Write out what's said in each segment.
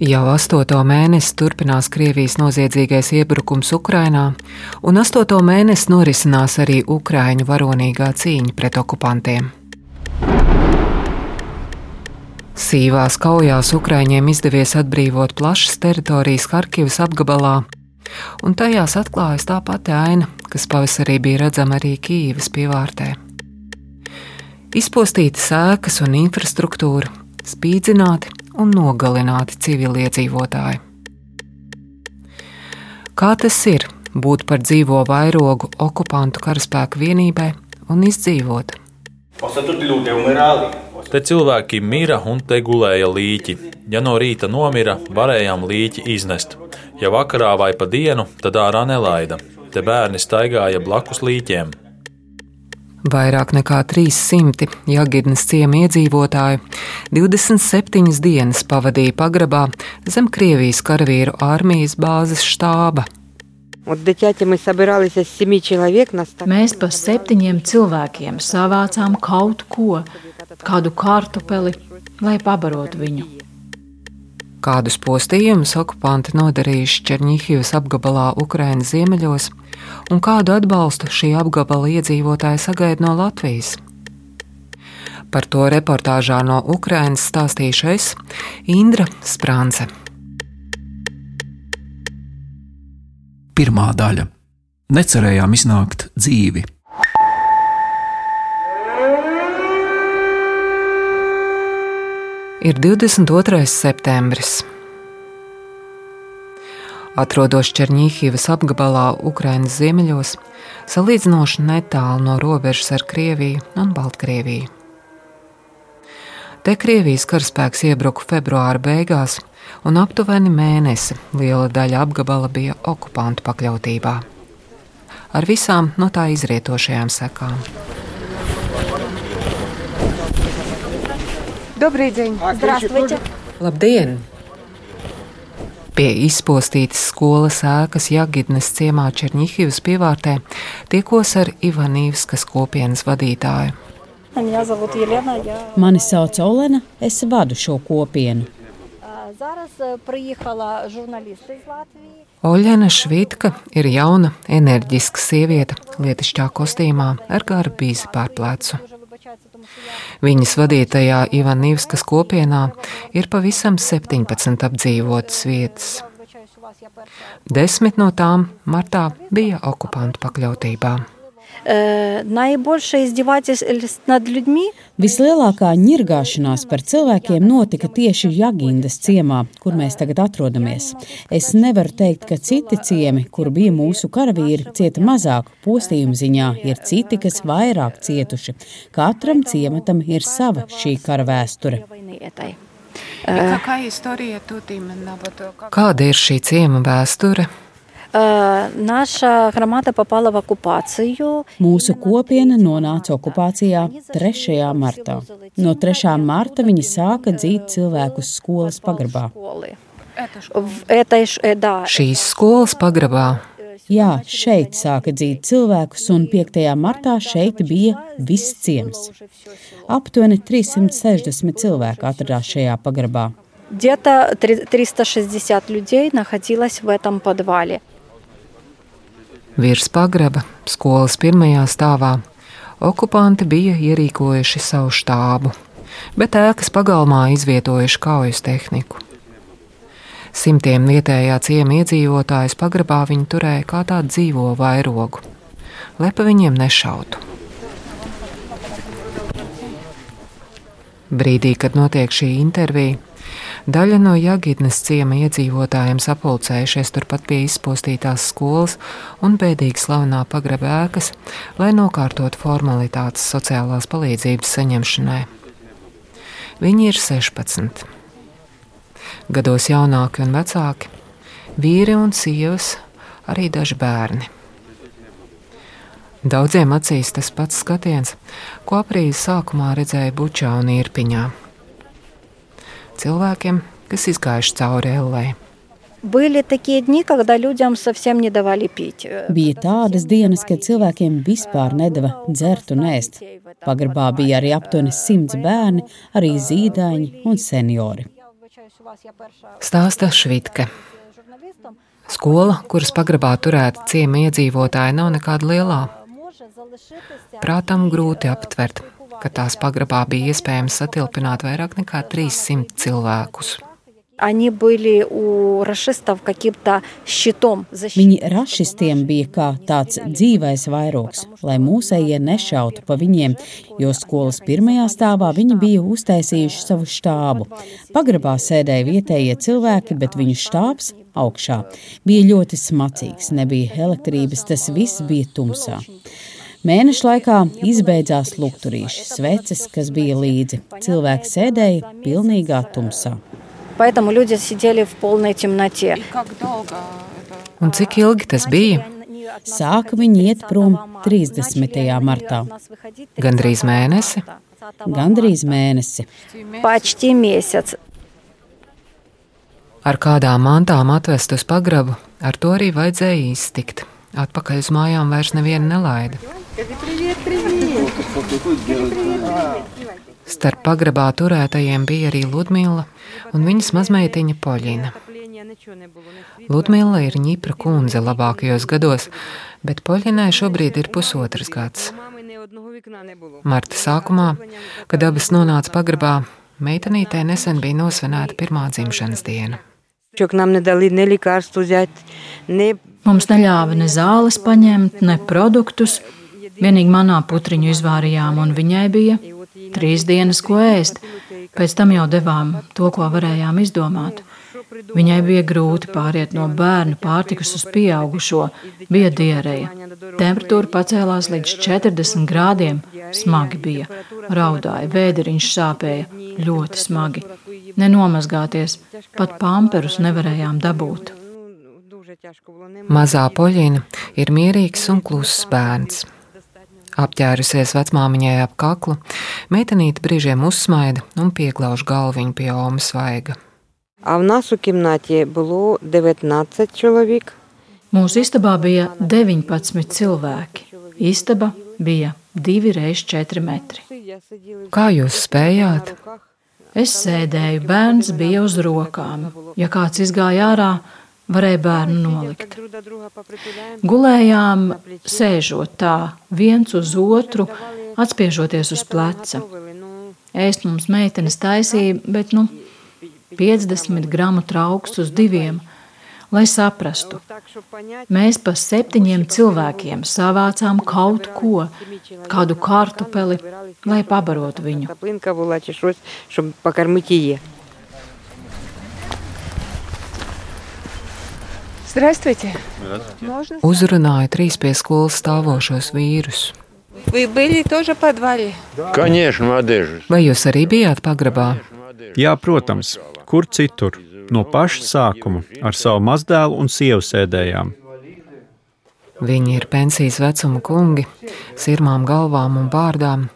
Jau astoto mēnesi turpinās Krievijas noziedzīgais iebrukums Ukrainā, un astoto mēnesi norisinās arī Ukrāņu varonīgā cīņa pret okupantiem. Sīvās kaujās Ukrāņiem izdevies atbrīvot plašas teritorijas Harkivas apgabalā, un tajās atklājas tā pati aina, kas pavasarī bija redzama arī Kīivas pievārtē. Izpostītas ēkas un infrastruktūra, spīdzināti un nogalināti civiliedzīvotāji. Kā tas ir būt par dzīvo vairogu okupantu karaspēku vienībai un izdzīvot? Te cilvēki mira un te gulēja līķi. Ja no rīta nomira, varējām līķi iznest. Ja vakarā vai pa dienu, tad ārā nelaida. Te bērni staigāja blakus līķiem. Vairāk nekā 300 Jagidnes ciemu iedzīvotāju 27 dienas pavadīja pagrabā zem Krievijas karavīru armijas bāzes štāba. Mēs pa septiņiem cilvēkiem savācām kaut ko, kādu kartupeli, lai pabarotu viņu. Kādus postījumus okupanti nodarījuši Černihivas apgabalā Ukrainas ziemeļos, un kādu atbalstu šī apgabala iedzīvotāji sagaida no Latvijas? Par to reportāžā no Ukrainas stāstīšu es, Indra Sprānce. Pirmā daļa. Necerējām iznākt dzīvi. Ir 22. septembris. Atrodos Černīhivas apgabalā, Ukrainas ziemeļos, salīdzinoši netālu no robežas ar Krieviju un Baltkrieviju. Te Krievijas karaspēks iebruka februāra beigās, un aptuveni mēnesi liela daļa apgabala bija okupantu pakļautībā. Ar visām no tā izrietošajām sekām. Добрый день. Здравствуйте. Labdien! Pie izpostītas skolas ēkas Jagidnes ciemā Černihivas pievārtē tikos ar Ivanīvskas kopienas vadītāju. Меня зовут Елена. Я Mani sauc Olena, es vadu šo kopienu. а, зараз е, приїхала журналіст із Латвії. Oļena Švitka ir jauna, enerģiska sieviete, lietišķā kostīmā ar garu bīzi pār Viņas vadītajā Ivanīvskas kopienā ir pavisam 17 apdzīvotas vietas. Desmit no tām martā bija okupantu pakļautībā. Vislielākā ņirgāšanās par cilvēkiem notika tieši Jagindas ciemā, kur mēs tagad atrodamies. Es nevaru teikt, ka citi ciemi, kur bija mūsu karavīri, cieta mazāk postījuma ziņā, ir citi, kas vairāk cietuši. Katram ciematam ir sava šī kara vēsture. Kāda ir šī ciema vēsture? Е, наша громада попала в окупацію. Mūsu kopiena nonāca okupācijā 3. martā. No 3. marta viņi sāka dzīt cilvēkus skolas pagrabā. Школи. Это школа. В этой, ш- э, да, Šīs skolas pagrabā Jā, šeit sāka dzīt cilvēkus, un 5. martā šeit bija viss ciems. Aptuveni 360 cilvēku atradās šajā pagrabā. Где-то три- 360 людей находилось в этом подвале. Virs pagraba, skolas pirmajā stāvā, okupanti bija ierīkojuši savu štābu, bet ēkas pagalmā izvietojuši kaujas tehniku. Simtiem vietējā ciema iedzīvotājus pagrabā viņi turēja kā tādu dzīvo vairogu, lai pa viņiem nešautu. Brīdī, kad notiek šī intervija, daļa no Jagidnes ciema iedzīvotājiem sapulcējušies turpat pie izpostītās skolas un bēdīgi slavenā pagraba ēkas, lai nokārtotu formalitātes sociālās palīdzības saņemšanai. Viņi ir 16. Gados jaunāki un vecāki, vīri un sievas, arī daži bērni. Daudziem acīs tas pats skatiens, ko aprīļa sākumā redzēja Bučā un Irpiņā cilvēkiem, kas izgājuši cauri ellē. Bija tādas dienas, kad cilvēkiem vispār nedava dzert un ēst. Pagrabā bija arī aptuveni simts bērni, arī zīdaiņi un seniori. Stāsta Švitke. Skola, kuras pagrabā turēta ciemi iedzīvotāji, nav nekāda lielā. Prātam grūti aptvert, ka tās pagrabā bija iespējams satilpināt vairāk nekā 300 cilvēkus. Viņi rašistiem bija kā tāds dzīvais vairogs, lai mūsējie nešautu pa viņiem, jo skolas pirmajā stāvā viņi bija uztaisījuši savu štābu. Pagrabā sēdēja vietējie cilvēki, bet viņu štābs augšā bija ļoti smacīgs, nebija elektrības, tas viss bija tumsā. Mēnešu laikā izbeidzās lukturīši, sveces, kas bija līdzi. Cilvēki sēdēja pilnīgā tumsā. Un cik ilgi tas bija? Sāka viņi iet prom 30. martā. Gandrīz mēnesi. Gandrīz mēnesi. Pačti mēsec. Ar kādām mantām atvest uz pagrabu, ar to arī vajadzēja iztikt. Atpakaļ uz mājām vairs nevienu nelaida. Starp pagrabā turētajiem bija arī Ludmila un viņas mazmeitiņa Poļina. Ludmila ir ņipra kundze labākajos gados, bet Poļinai šobrīd ir pusotrs gads. Marta sākumā, kad abas nonāca pagrabā, meitenītē nesen bija nosvinēta pirmā dzimšanas diena. Mums neļāva ne zāles paņemt, ne produktus. Vienīgi manā putriņu izvārījām, un viņai bija trīs dienas, ko ēst. Pēc tam jau devām to, ko varējām izdomāt. Viņai bija grūti pāriet no bērnu pārtikas uz pieaugušo, bija diereja. Temperatūra pacēlās līdz 40 grādiem, smagi bija, raudāja, vēderiņš sāpēja, ļoti smagi. Nenomazgāties, pat pamperus nevarējām dabūt. Mazā poļina ir mierīgs un kluss bērns apģērusies vecmāmiņai ap kaklu. Meitenīte brīžiem uzsmaida un pieglauž galviņu pie omas svaiga. Mūsu istabā bija 19 cilvēki. Istaba bija 2 x 4 metri. Kā jūs spējāt? Es sēdēju, bērns bija uz rokām. Ja kāds izgāja ārā, varēja bērnu nolikt. Gulējām, sēžot tā, viens uz otru, atspiežoties uz pleca. Ēst mums meitenes taisīja, bet nu 50 gramu trauks uz diviem. Lai saprastu, mēs pa septiņiem cilvēkiem savācām kaut ko, kādu kartupeli, lai pabarotu viņu. Здравствуйте. Uzrunāja trīs pie skolas stāvošos vīrus. Вы были тоже в подвале? Конечно, в одежде. Vai jūs arī bijāt pagrabā? Jā, protams, kur citur. No paša sākuma ar savu mazdēlu un sievu sēdējām. Viņi ir pensijas vecuma kungi, sirmām galvām un bārdām,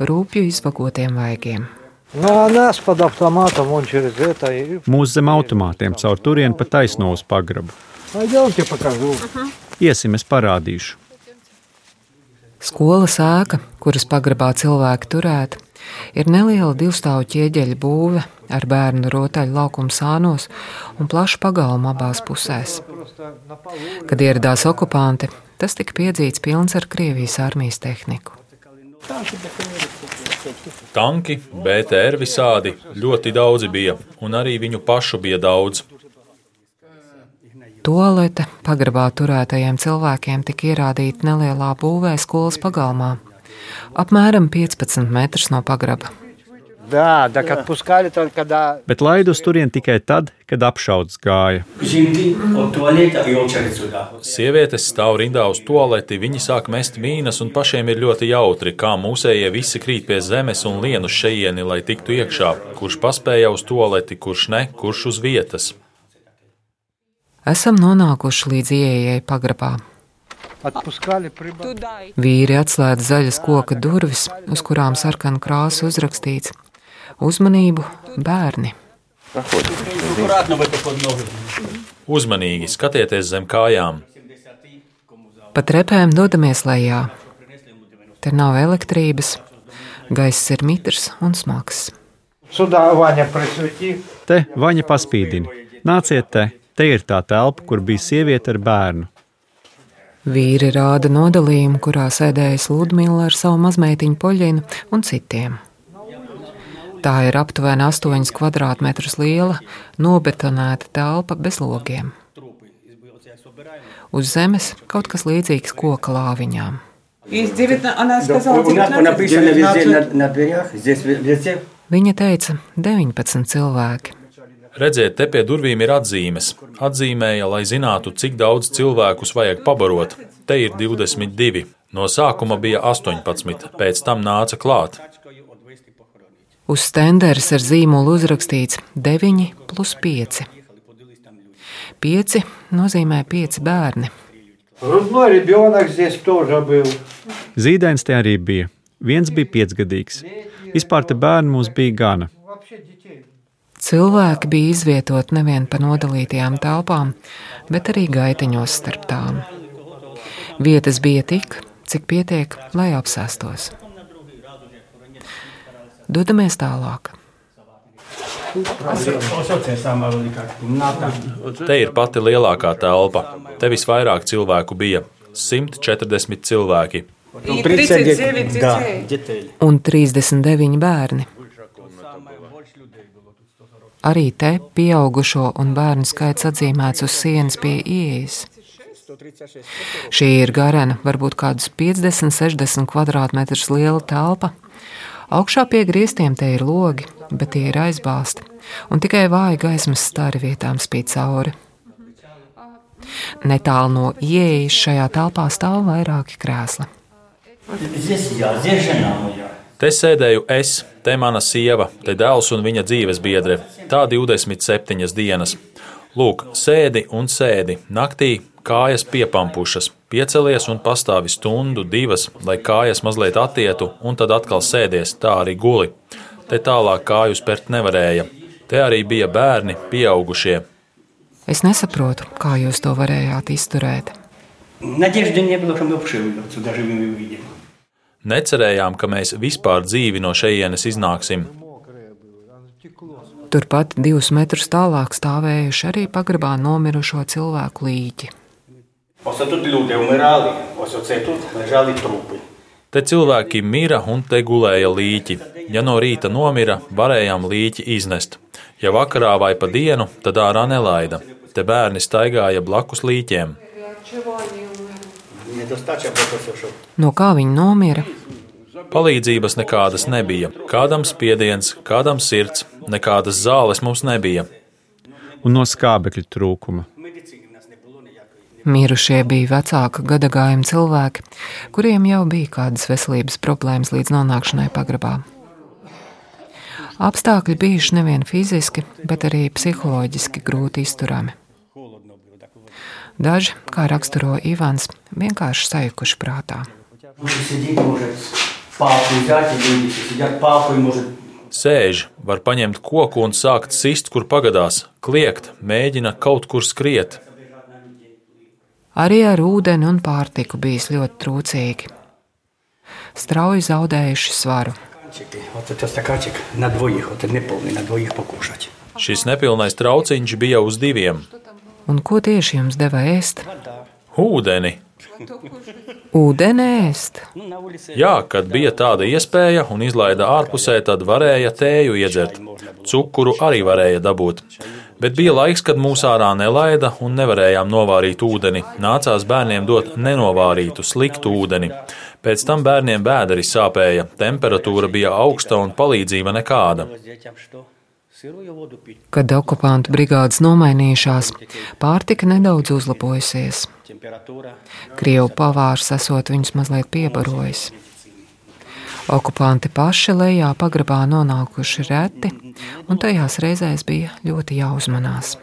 rūpju izvagotiem vaigiem. На нас под автоматом, вон через это. И... Mūsu zem automātiem caur turieni pa taisno uz pagrabu. Пойдемте покажу. Iesim, es parādīšu. Skolas ēka, kuras pagrabā cilvēki turēti, ir neliela divstāvu ķieģeļa būve ar bērnu rotaļu laukumu sānos un plašu pagalmu abās pusēs. Kad ieradās okupanti, tas tika piedzīts pilns ar Krievijas armijas tehniku. Tanki, BTR visādi ļoti daudzi bija, un arī viņu pašu bija daudz. Tolete pagrabā turētajiem cilvēkiem tika ierādīta nelielā būvē skolas pagalmā, apmēram 15 metrus no pagraba. Да, так отпускали только когда... Bet laidu uz turieni tikai tad, kad apšaudas gāja. Sievietes stāv rindā uz toaleti, viņi sāk mest mīnas, un pašiem ir ļoti jautri, kā mūsējie visi krīt pie zemes un lien uz šejieni, lai tiktu iekšā. Kurš paspēja uz toaleti, kurš ne, kurš uz vietas. Esam nonākuši līdz ieejai pagrabā. Vīri atslēdz zaļas koka durvis, uz kurām sarkana krāsa uzrakstīts: Uzmanību, bērni! Uzmanīgi skatieties zem kājām! Pa trepēm dodamies lejā. Te nav elektrības, gaiss ir mitrs un smags. Te vaņa paspīdina. Nāciet te! Te ir tā telpa, kur bija sieviete ar bērnu. Vīri rāda nodalījumu, kurā sēdējas Ludmila ar savu mazmeitiņu poļinu un citiem. Tā ir aptuveni 8 km2 liela, nobetonēta telpa bez logiem. Uz zemes kaut kas līdzīgs koka lāviņām. Viņa teica, 19 cilvēki. Redziet, te pie durvīm ir atzīmes. Atzīmēja, lai zinātu, cik daudz cilvēkus vajag pabarot. Te ir 22. No sākuma bija 18, pēc tam nāca klāt. Uz stenderes ar zīmolu uzrakstīts 9 plus 5. 5 nozīmē 5 bērni. Zīdains te arī bija. Viens bija piecgadīgs. Vispār te bērni mums bija gana. Cilvēki bija izvietoti nevien pa nodalītajām telpām, bet arī gaitiņos starp tām. Vietas bija tik, cik pietiek, lai apsēstos. Dodamies tālāk. Te ir pati lielākā telpa. Te visvairāk cilvēku bija - 140 cilvēki. Un 39 bērni. Arī te pieaugušo un bērnu skaits atzīmēts uz sienas pie ieejas. Šī ir garena, varbūt kādus 50, 60 kvadrātmetrus liela telpa. Augšā pie griestiem te ir logi, bet tie ir aizbāzti, un tikai vāji gaismas stari vietām spīd cauri. Netālu no ieejas šajā telpā stāv vairāki krēsli. Te sēdēju es, te mana sieva, te dēls un viņa dzīves biedre. Tā 27 dienas. Lūk, sēdi un sēdi. Naktī kājas piepampušas, piecelies un pastāvi stundu, divas, lai kājas mazliet attietu, un tad atkal sēdies, tā arī guli. Te tālāk kāju spērt nevarēja. Te arī bija bērni, pieaugušie. Es nesaprotu, kā jūs to varējāt izturēt. Надежды не было, что мы обшивали отсюда живыми увидим. Necerējām, ka mēs vispār dzīvi no šejienes iznāksim. Turpat divus metrus tālāk stāvējuši arī pagrabā nomirušo cilvēku līķi. Te cilvēki mira un te gulēja līķi. Ja no rīta nomira, varējām līķi iznest. Ja vakarā vai pa dienu, tad ārā nelaida. Te bērni staigāja blakus līķiem. Čevāņi No kā viņi nomira? Palīdzības nekādas nebija. Kādam spiediens, kādam sirds, nekādas zāles mums nebija. Un no skābekļa trūkuma. Mirušie bija vecāka gadagājuma cilvēki, kuriem jau bija kādas veselības problēmas līdz nonākšanai pagrabā. Apstākļi bijuši nevien fiziski, bet arī psiholoģiski grūti izturami. Daži, kā raksturo Ivans, vienkārši sajukuši prātā. Sēž, var paņemt koku un sākt sist, kur pagadās, kliegt, mēģina kaut kur skriet. Arī ar ūdeni un pārtiku bijis ļoti trūcīgi. Strauji zaudējuši svaru. Šis nepilnais trauciņš bija uz diviem, Un ko tieši jums deva ēst? Ūdeni! Ūdeni ēst. Jā, kad bija tāda iespēja un izlaida ārpusē, tad varēja tēju iedzert. Cukuru arī varēja dabūt. Bet bija laiks, kad mūs ārā nelaida un nevarējām novārīt ūdeni. Nācās bērniem dot nenovārītu, sliktu ūdeni. Pēc tam bērniem bēdari sāpēja, temperatūra bija augsta un palīdzība nekāda. Kad okupantu brigādes nomainījušās, pārtika nedaudz uzlabojusies. Krievu pavārs esot viņus mazliet piebarojis. Okupanti paši lejā pagrabā nonākuši reti, un tajās reizēs bija ļoti jāuzmanās.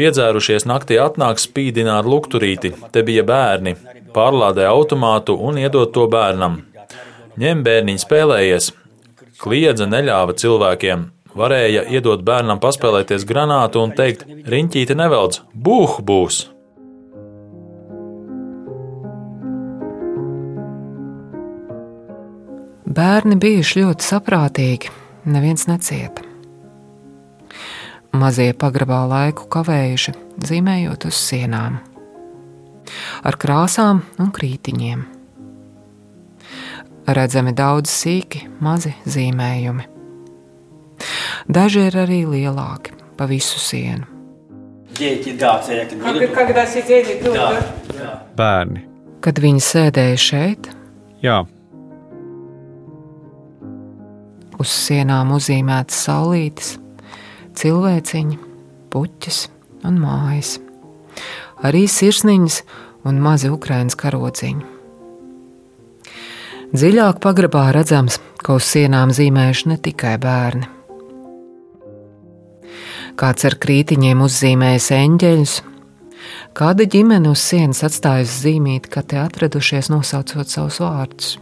Piedzērušies naktī atnāk spīdinā ar lukturīti, te bija bērni, pārlādē automātu un iedod to bērnam. Ņem bērniņu spēlējies, Kliedza neļāva cilvēkiem. Varēja iedot bērnam paspēlēties granātu un teikt: riņķīte nevelc, buh būs! Bērni bijuši ļoti saprātīgi, neviens necieta. Mazie pagrabā laiku kavējuši, zīmējot uz sienām, ar krāsām un krītiņiem. Redzami daudz sīki, mazi zīmējumi. Daži ir arī lielāki, pa visu sienu. Bērni. Kad viņi sēdēja šeit, Jā, uz sienām uzzīmētas saulītes, cilvēciņi, puķis un mājas, arī sirsniņas un mazi Ukraiņas karodziņi. Dziļāk pagrabā redzams, ka uz sienām zīmējuši ne tikai bērni. Kāds ar krītiņiem uzzīmējis eņģeļus, kāda ģimene uz sienas atstājusi zīmīt, ka te atradušies nosaucot savus vārdus.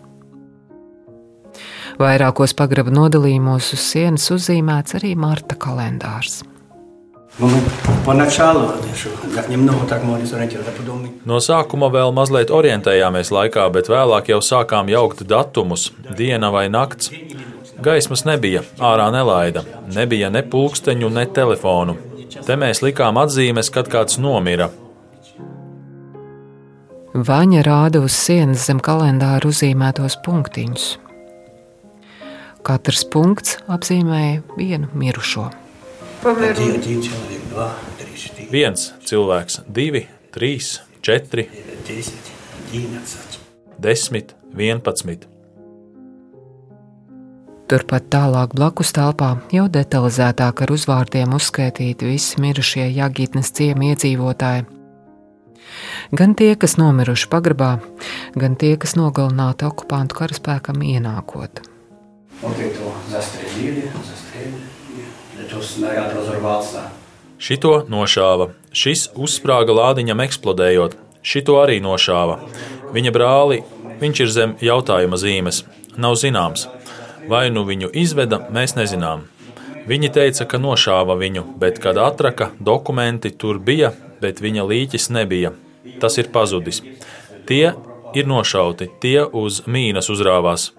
Vairākos pagraba nodalījumos uz sienas uzzīmēts arī Marta kalendārs. No sākuma vēl mazliet orientējāmies laikā, bet vēlāk jau sākām jaukt datumus, diena vai nakts. Gaismas nebija, ārā nelaida, nebija ne pulksteņu, ne telefonu. Te mēs likām atzīmes, kad kāds nomira. Vaņa rāda uz sienas zem kalendāra uzzīmētos punktiņus. Katrs punkts apzīmēja vienu mirušo. Viens cilvēks, divi, trīs, četri, desmit, vienpadsmit. Turpat tālāk blakus telpā jau detalizētāk ar uzvārdiem uzskaitīti visi mirušie Jāgītnes ciemi iedzīvotāji. Gan tie, kas nomiruši pagrabā, gan tie, kas nogalināti okupantu karaspēkam ienākot. Šito nošāva, šis uzsprāga lādiņam eksplodējot, šito arī nošāva. Viņa brāli, viņš ir zem jautājuma zīmes, nav zināms. Vai nu viņu izveda, mēs nezinām. Viņi teica, ka nošāva viņu, bet kad atraka, dokumenti tur bija, bet viņa līķis nebija. Tas ir pazudis. Tie ir nošauti, tie uz mīnas uzrāvās.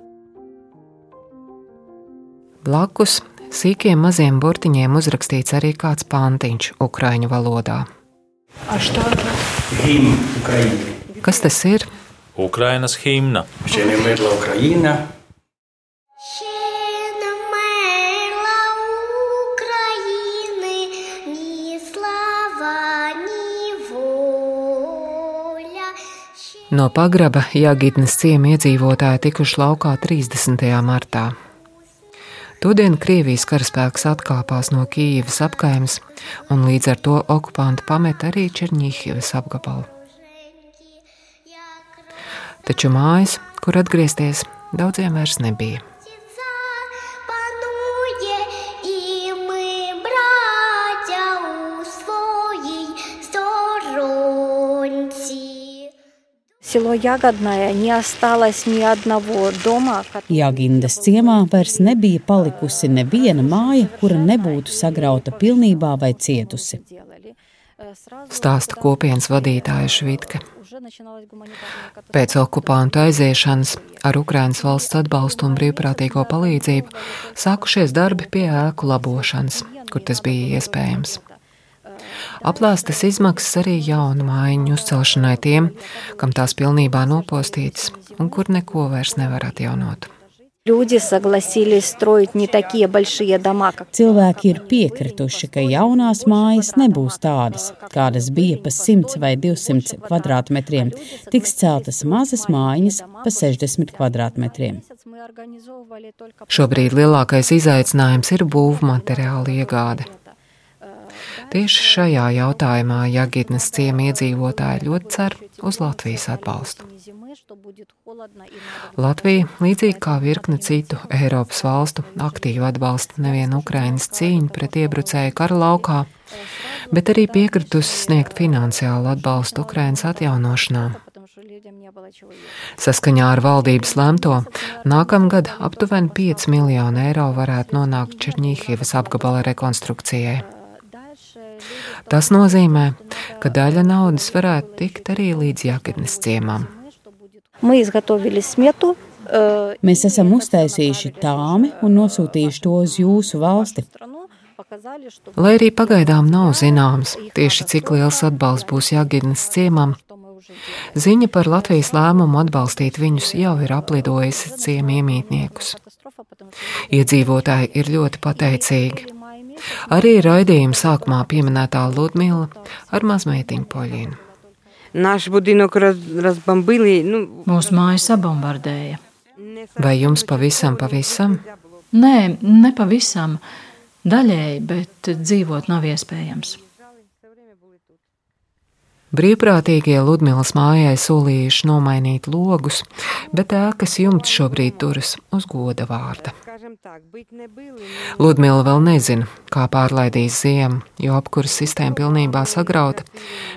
Blakus sīkiem maziem burtiņiem uzrakstīts arī kāds pantiņš ukraiņu valodā. Kas tas ir? Ukrainas himna. No pagraba Jāgitnes ciema iedzīvotāji tikuši laukā 30. martā. Todien Krievijas karaspēks atkāpās no Kīivas apkaimes, un līdz ar to okupanti pamet arī Černīhivas apgabalu. Taču mājas, kur atgriezties, daudziem vairs nebija. Село Ягодное не осталось ни одного дома. Jāgindas ciemā vairs nebija palikusi neviena māja, kura nebūtu sagrauta pilnībā vai cietusi. Stāsta kopienas vadītāja Švitke. Pēc okupantu aiziešanas ar Ukrainas valsts atbalstu un brīvprātīgo palīdzību sākušies darbi pie ēku labošanas, kur tas bija iespējams. Aplēstas izmaksas arī jaunu mājiņu uzcelšanai tiem, kam tās pilnībā nopostītas un kur neko vairs nevar atjaunot. Cilvēki ir piekrituši, ka jaunās mājas nebūs tādas, kādas bija pa 100 vai 200 kvadrātmetriem. Tiks celtas mazas mājiņas pa 60 kvadrātmetriem. Šobrīd lielākais izaicinājums ir būvmateriāla iegāde. Tieši šajā jautājumā Jagitnes ciema iedzīvotāji ļoti cer uz Latvijas atbalstu. Latvija, līdzīgi kā virkne citu Eiropas valstu, aktīvi atbalsta nevienu Ukrainas cīņu pret iebrucēju kara laukā, bet arī piekritusi sniegt finansiālu atbalstu Ukrainas atjaunošanā. Saskaņā ar valdības lemto, nākamgad aptuveni 5 miljoni eiro varētu nonākt Černīhivas apgabala rekonstrukcijai. Tas nozīmē, ka daļa naudas varētu tikt arī līdz Jāgirnes ciemam. Mēs esam uztaisījuši tāmi un nosūtījuši to uz jūsu valsti. Lai arī pagaidām nav zināms, tieši cik liels atbalsts būs Jāgirnes ciemam, Ziņa par Latvijas lēmumu atbalstīt viņus jau ir aplidojusi ciemiemītniekus. Iedzīvotāji ir ļoti pateicīgi. Arī raidījuma sākumā pieminētā Ludmila ar mazmeitiņu Poļinu. Mūsu māju sabombardēja. Vai jums pavisam, pavisam? Nē, nepavisam. Daļēji, bet dzīvot nav iespējams. Brīvprātīgie Ludmīlas mājai solījuši nomainīt logus, bet ēkas jumts šobrīd turas uz goda vārda. Ludmila vēl nezina, kā pārlaidīs ziemu, jo apkuras sistēma pilnībā sagrauta,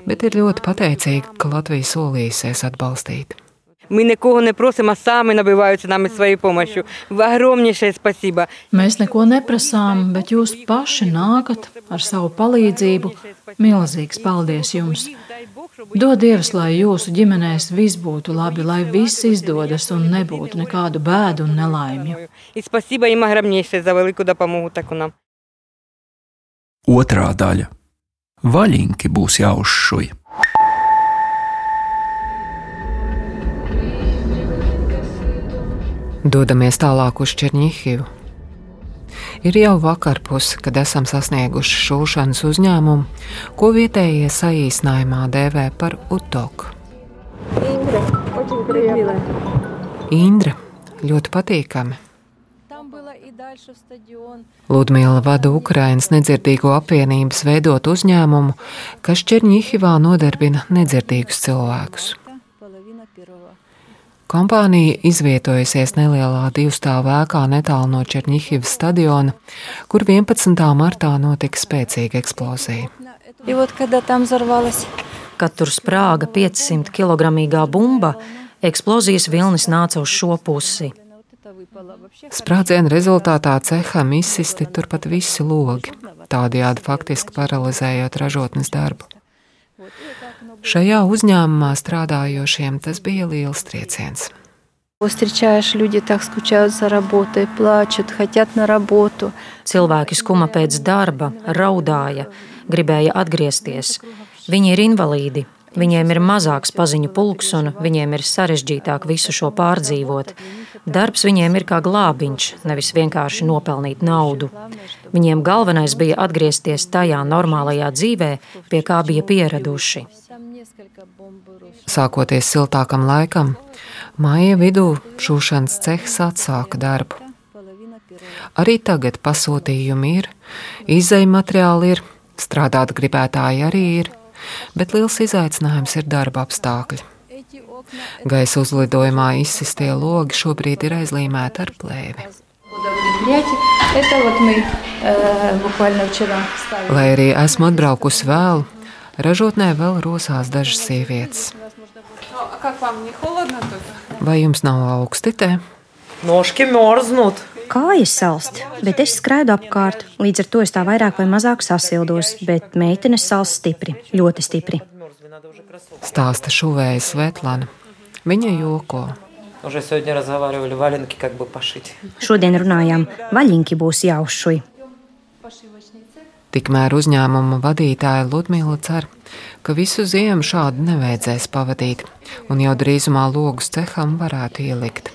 bet ir ļoti pateicīga, ka Latvija solījusies atbalstīt. Мы нікого не просимо, а самі набиваються нами своєю допомогою. Огромніше спасибо. Mēs neko neprasām, bet jūs paši nākat ar savu palīdzību. Milzīgs paldies jums! Dod Dievs, lai jūsu ģimenēs viss būtu labi, lai viss izdodas un nebūtu nekādu bēdu un nelaimju. І спасибо їм огромніше за велику допомогу таку нам. Otrā daļa - vaļinki būs jāuzšuj. Dodamies tālāk uz Černihivu. Ir jau vakarpus, kad esam sasnieguši šūšanas uzņēmumu, ko vietējie saīsinājumā dēvē par utoku. Indra ļoti patīkami. Ludmila vada Ukrainas nedzirdīgo apvienības veidot uzņēmumu, kas Černihivā nodarbina nedzirdīgus cilvēkus. Kompānija izvietojusies nelielā divstāvu ēkā netālu no Černihivas stadiona, kur 11. martā notika spēcīga eksplozija. Kad tur sprāga 500 kg bumba, eksplozijas vilnis nāca uz šo pusi. Sprādziena rezultātā ceham izsisti turpat visi logi, tādējādi faktiski paralizējot ražotnes darbu. Šajā uzņēmumā strādājošiem tas bija liels trieciens. встречаешь, люди так скучают за работой, плачут, хотят на работу. Cilvēki skuma pēc darba, raudāja, gribēja atgriezties. Viņi ir invalīdi, viņiem ir mazāks paziņu pulks un viņiem ir sarežģītāk visu šo pārdzīvot. Darbs viņiem ir kā glābiņš, nevis vienkārši nopelnīt naudu. Viņiem galvenais bija atgriezties tajā normālajā dzīvē, pie kā bija pieraduši. Sākoties siltākam laikam, māja vidū šūšanas cehs atsāka darbu. Arī tagad pasūtījumi ir, izēja materiāli ir, strādāt gribētāji arī ir, bet liels izaicinājums ir darba apstākļi. Gaisa uzlidojumā izsistie logi šobrīd ir aizlīmēti ar plēvi. Lai arī esmu atbraukusi vēlu, Ražotnē vēl rosās dažas sievietes. Vai jums nav augsti te? Noški morznot. Kājas salst, bet es skraidu apkārt. Līdz ar to es tā vairāk vai mazāk sasildos, bet meitenes salst stipri, ļoti stipri. Stāsta šuvēja Svetlana. Viņa joko. Šodien runājām, vaļinki būs jāuzšuj. Tikmēr uzņēmuma vadītāja Ludmila cer, ka visu ziemu šādi nevajadzēs pavadīt, un jau drīzumā logus ceham varētu ielikt.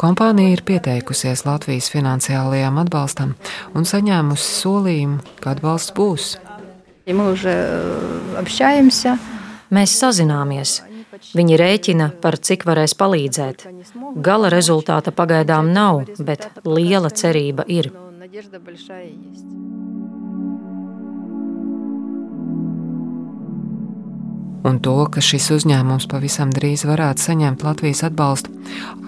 Kompānija ir pieteikusies Latvijas finansiālajām atbalstam un saņēmusi solījumu, ka atbalsts būs. И мы уже э, общаемся. Mēs sazināmies. Viņi rēķina, par cik varēs palīdzēt. Gala rezultāta pagaidām nav, bet liela cerība ir. Но надежда большая есть. Un to, ka šis uzņēmums pavisam drīz varētu saņemt Latvijas atbalstu,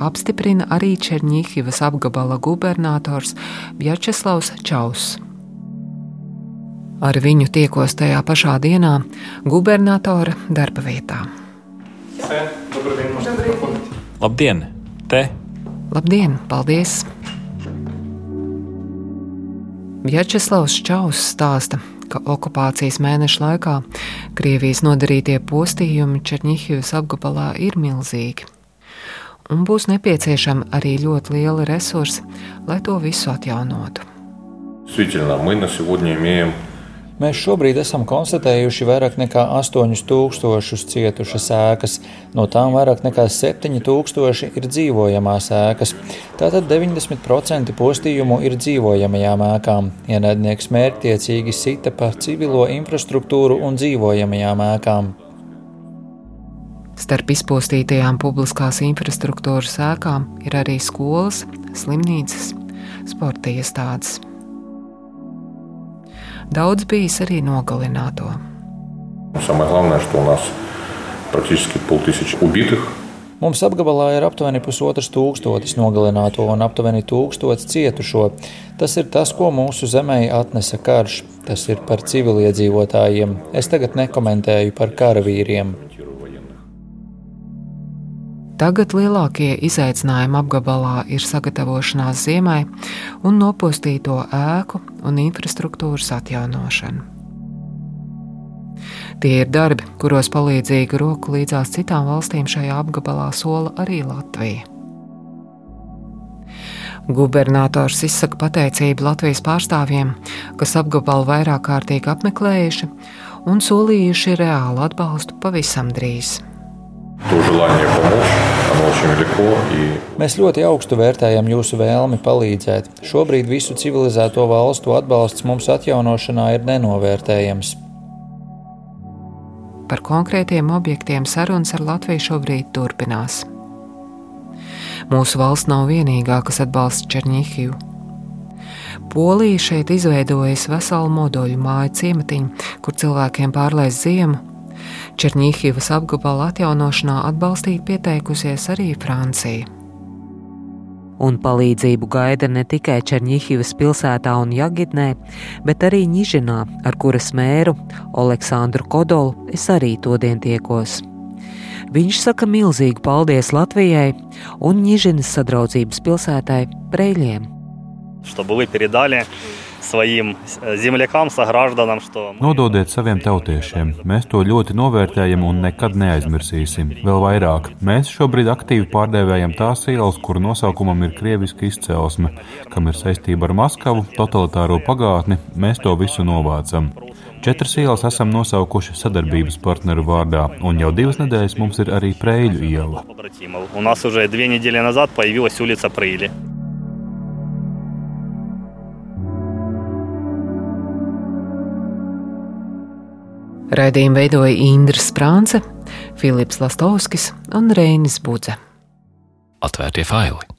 apstiprina arī Černīhivas apgabala gubernators Vjačeslavs Čaus. Ar viņu tiekos tajā pašā dienā gubernatora darba vietā. Labdien! Te! Labdien, paldies! Vjačeslavs Čaus stāsta, ka okupācijas mēneša laikā Krievijas nodarītie postījumi Černihivas apgabalā ir milzīgi. un būs nepieciešami arī ļoti lieli resursi, lai to visu atjaunotu. Mēs šobrīd esam konstatējuši vairāk nekā 8000 cietušas ēkas, no tām vairāk nekā 7000 ir dzīvojamās ēkas. Tātad 90% postījumu ir dzīvojamajām ēkām. Ienaidnieks mērķtiecīgi sita par civilo infrastruktūru un dzīvojamajām ēkām. Starp izpostītajām publiskās infrastruktūras ēkām ir arī skolas, slimnīcas, sporta iestādes Daudz bijis arī nogalināto. Самое главное, что у нас практически полтысячи убитых. Mums apgabalā ir aptuveni pusotrs tūkstotis nogalināto un aptuveni tūkstots cietušo. Tas ir tas, ko mūsu zemē atnesa karš. Tas ir par civiliedzīvotājiem. Es tagad nekomentēju par karavīriem. Tagad lielākie izaicinājumi apgabalā ir sagatavošanās ziemai un nopostīto ēku un infrastruktūras atjaunošana. Tie ir darbi, kuros palīdzīgu roku līdzās citām valstīm šajā apgabalā sola arī Latvija. Gubernators izsaka pateicību Latvijas pārstāvjiem, kas apgabalu vairāk kārtīgi apmeklējuši un solījuši reālu atbalstu pavisam drīz. Mēs ļoti augstu vērtējam jūsu vēlmi palīdzēt. Šobrīd visu civilizēto valstu atbalsts mums atjaunošanā ir nenovērtējams. Par konkrētiem objektiem sarunas ar Latviju šobrīd turpinās. Mūsu valsts nav vienīgā, kas atbalsta Černihiju. Polija šeit izveidojas veselu moduļu māju ciematiņu, kur cilvēkiem pārlaiž ziemu, Černīhivas apgabala atjaunošanā atbalstīt pieteikusies arī Francija. Un palīdzību gaida ne tikai Černīhivas pilsētā un Jagidnē, bet arī Nižinā, ar kuras mēru Aleksandru Kodolu es arī todien tiekos. Viņš saka milzīgu paldies Latvijai un Nižinas sadraudzības pilsētai Preļiem. Что были передали saviem zemlekam, sagraždanam. Nododiet saviem tautiešiem. Mēs to ļoti novērtējam un nekad neaizmirsīsim. Vēl vairāk, mēs šobrīd aktīvi pārdevējam tās ielas, kuru nosaukumam ir krieviska izcelsme, kam ir saistība ar Maskavu, totalitāro pagātni. Mēs to visu novācam. Četras ielas esam nosaukuši sadarbības partneru vārdā, un jau divas nedēļas mums ir arī Prēļu iela. Un mums jau divas nedēļas atpakaļ pojavījās ulica Prēļa. Raidījumu veidoja Indra Sprānce, Filips Lastovskis un Reinis Budze. Atvērtie faili!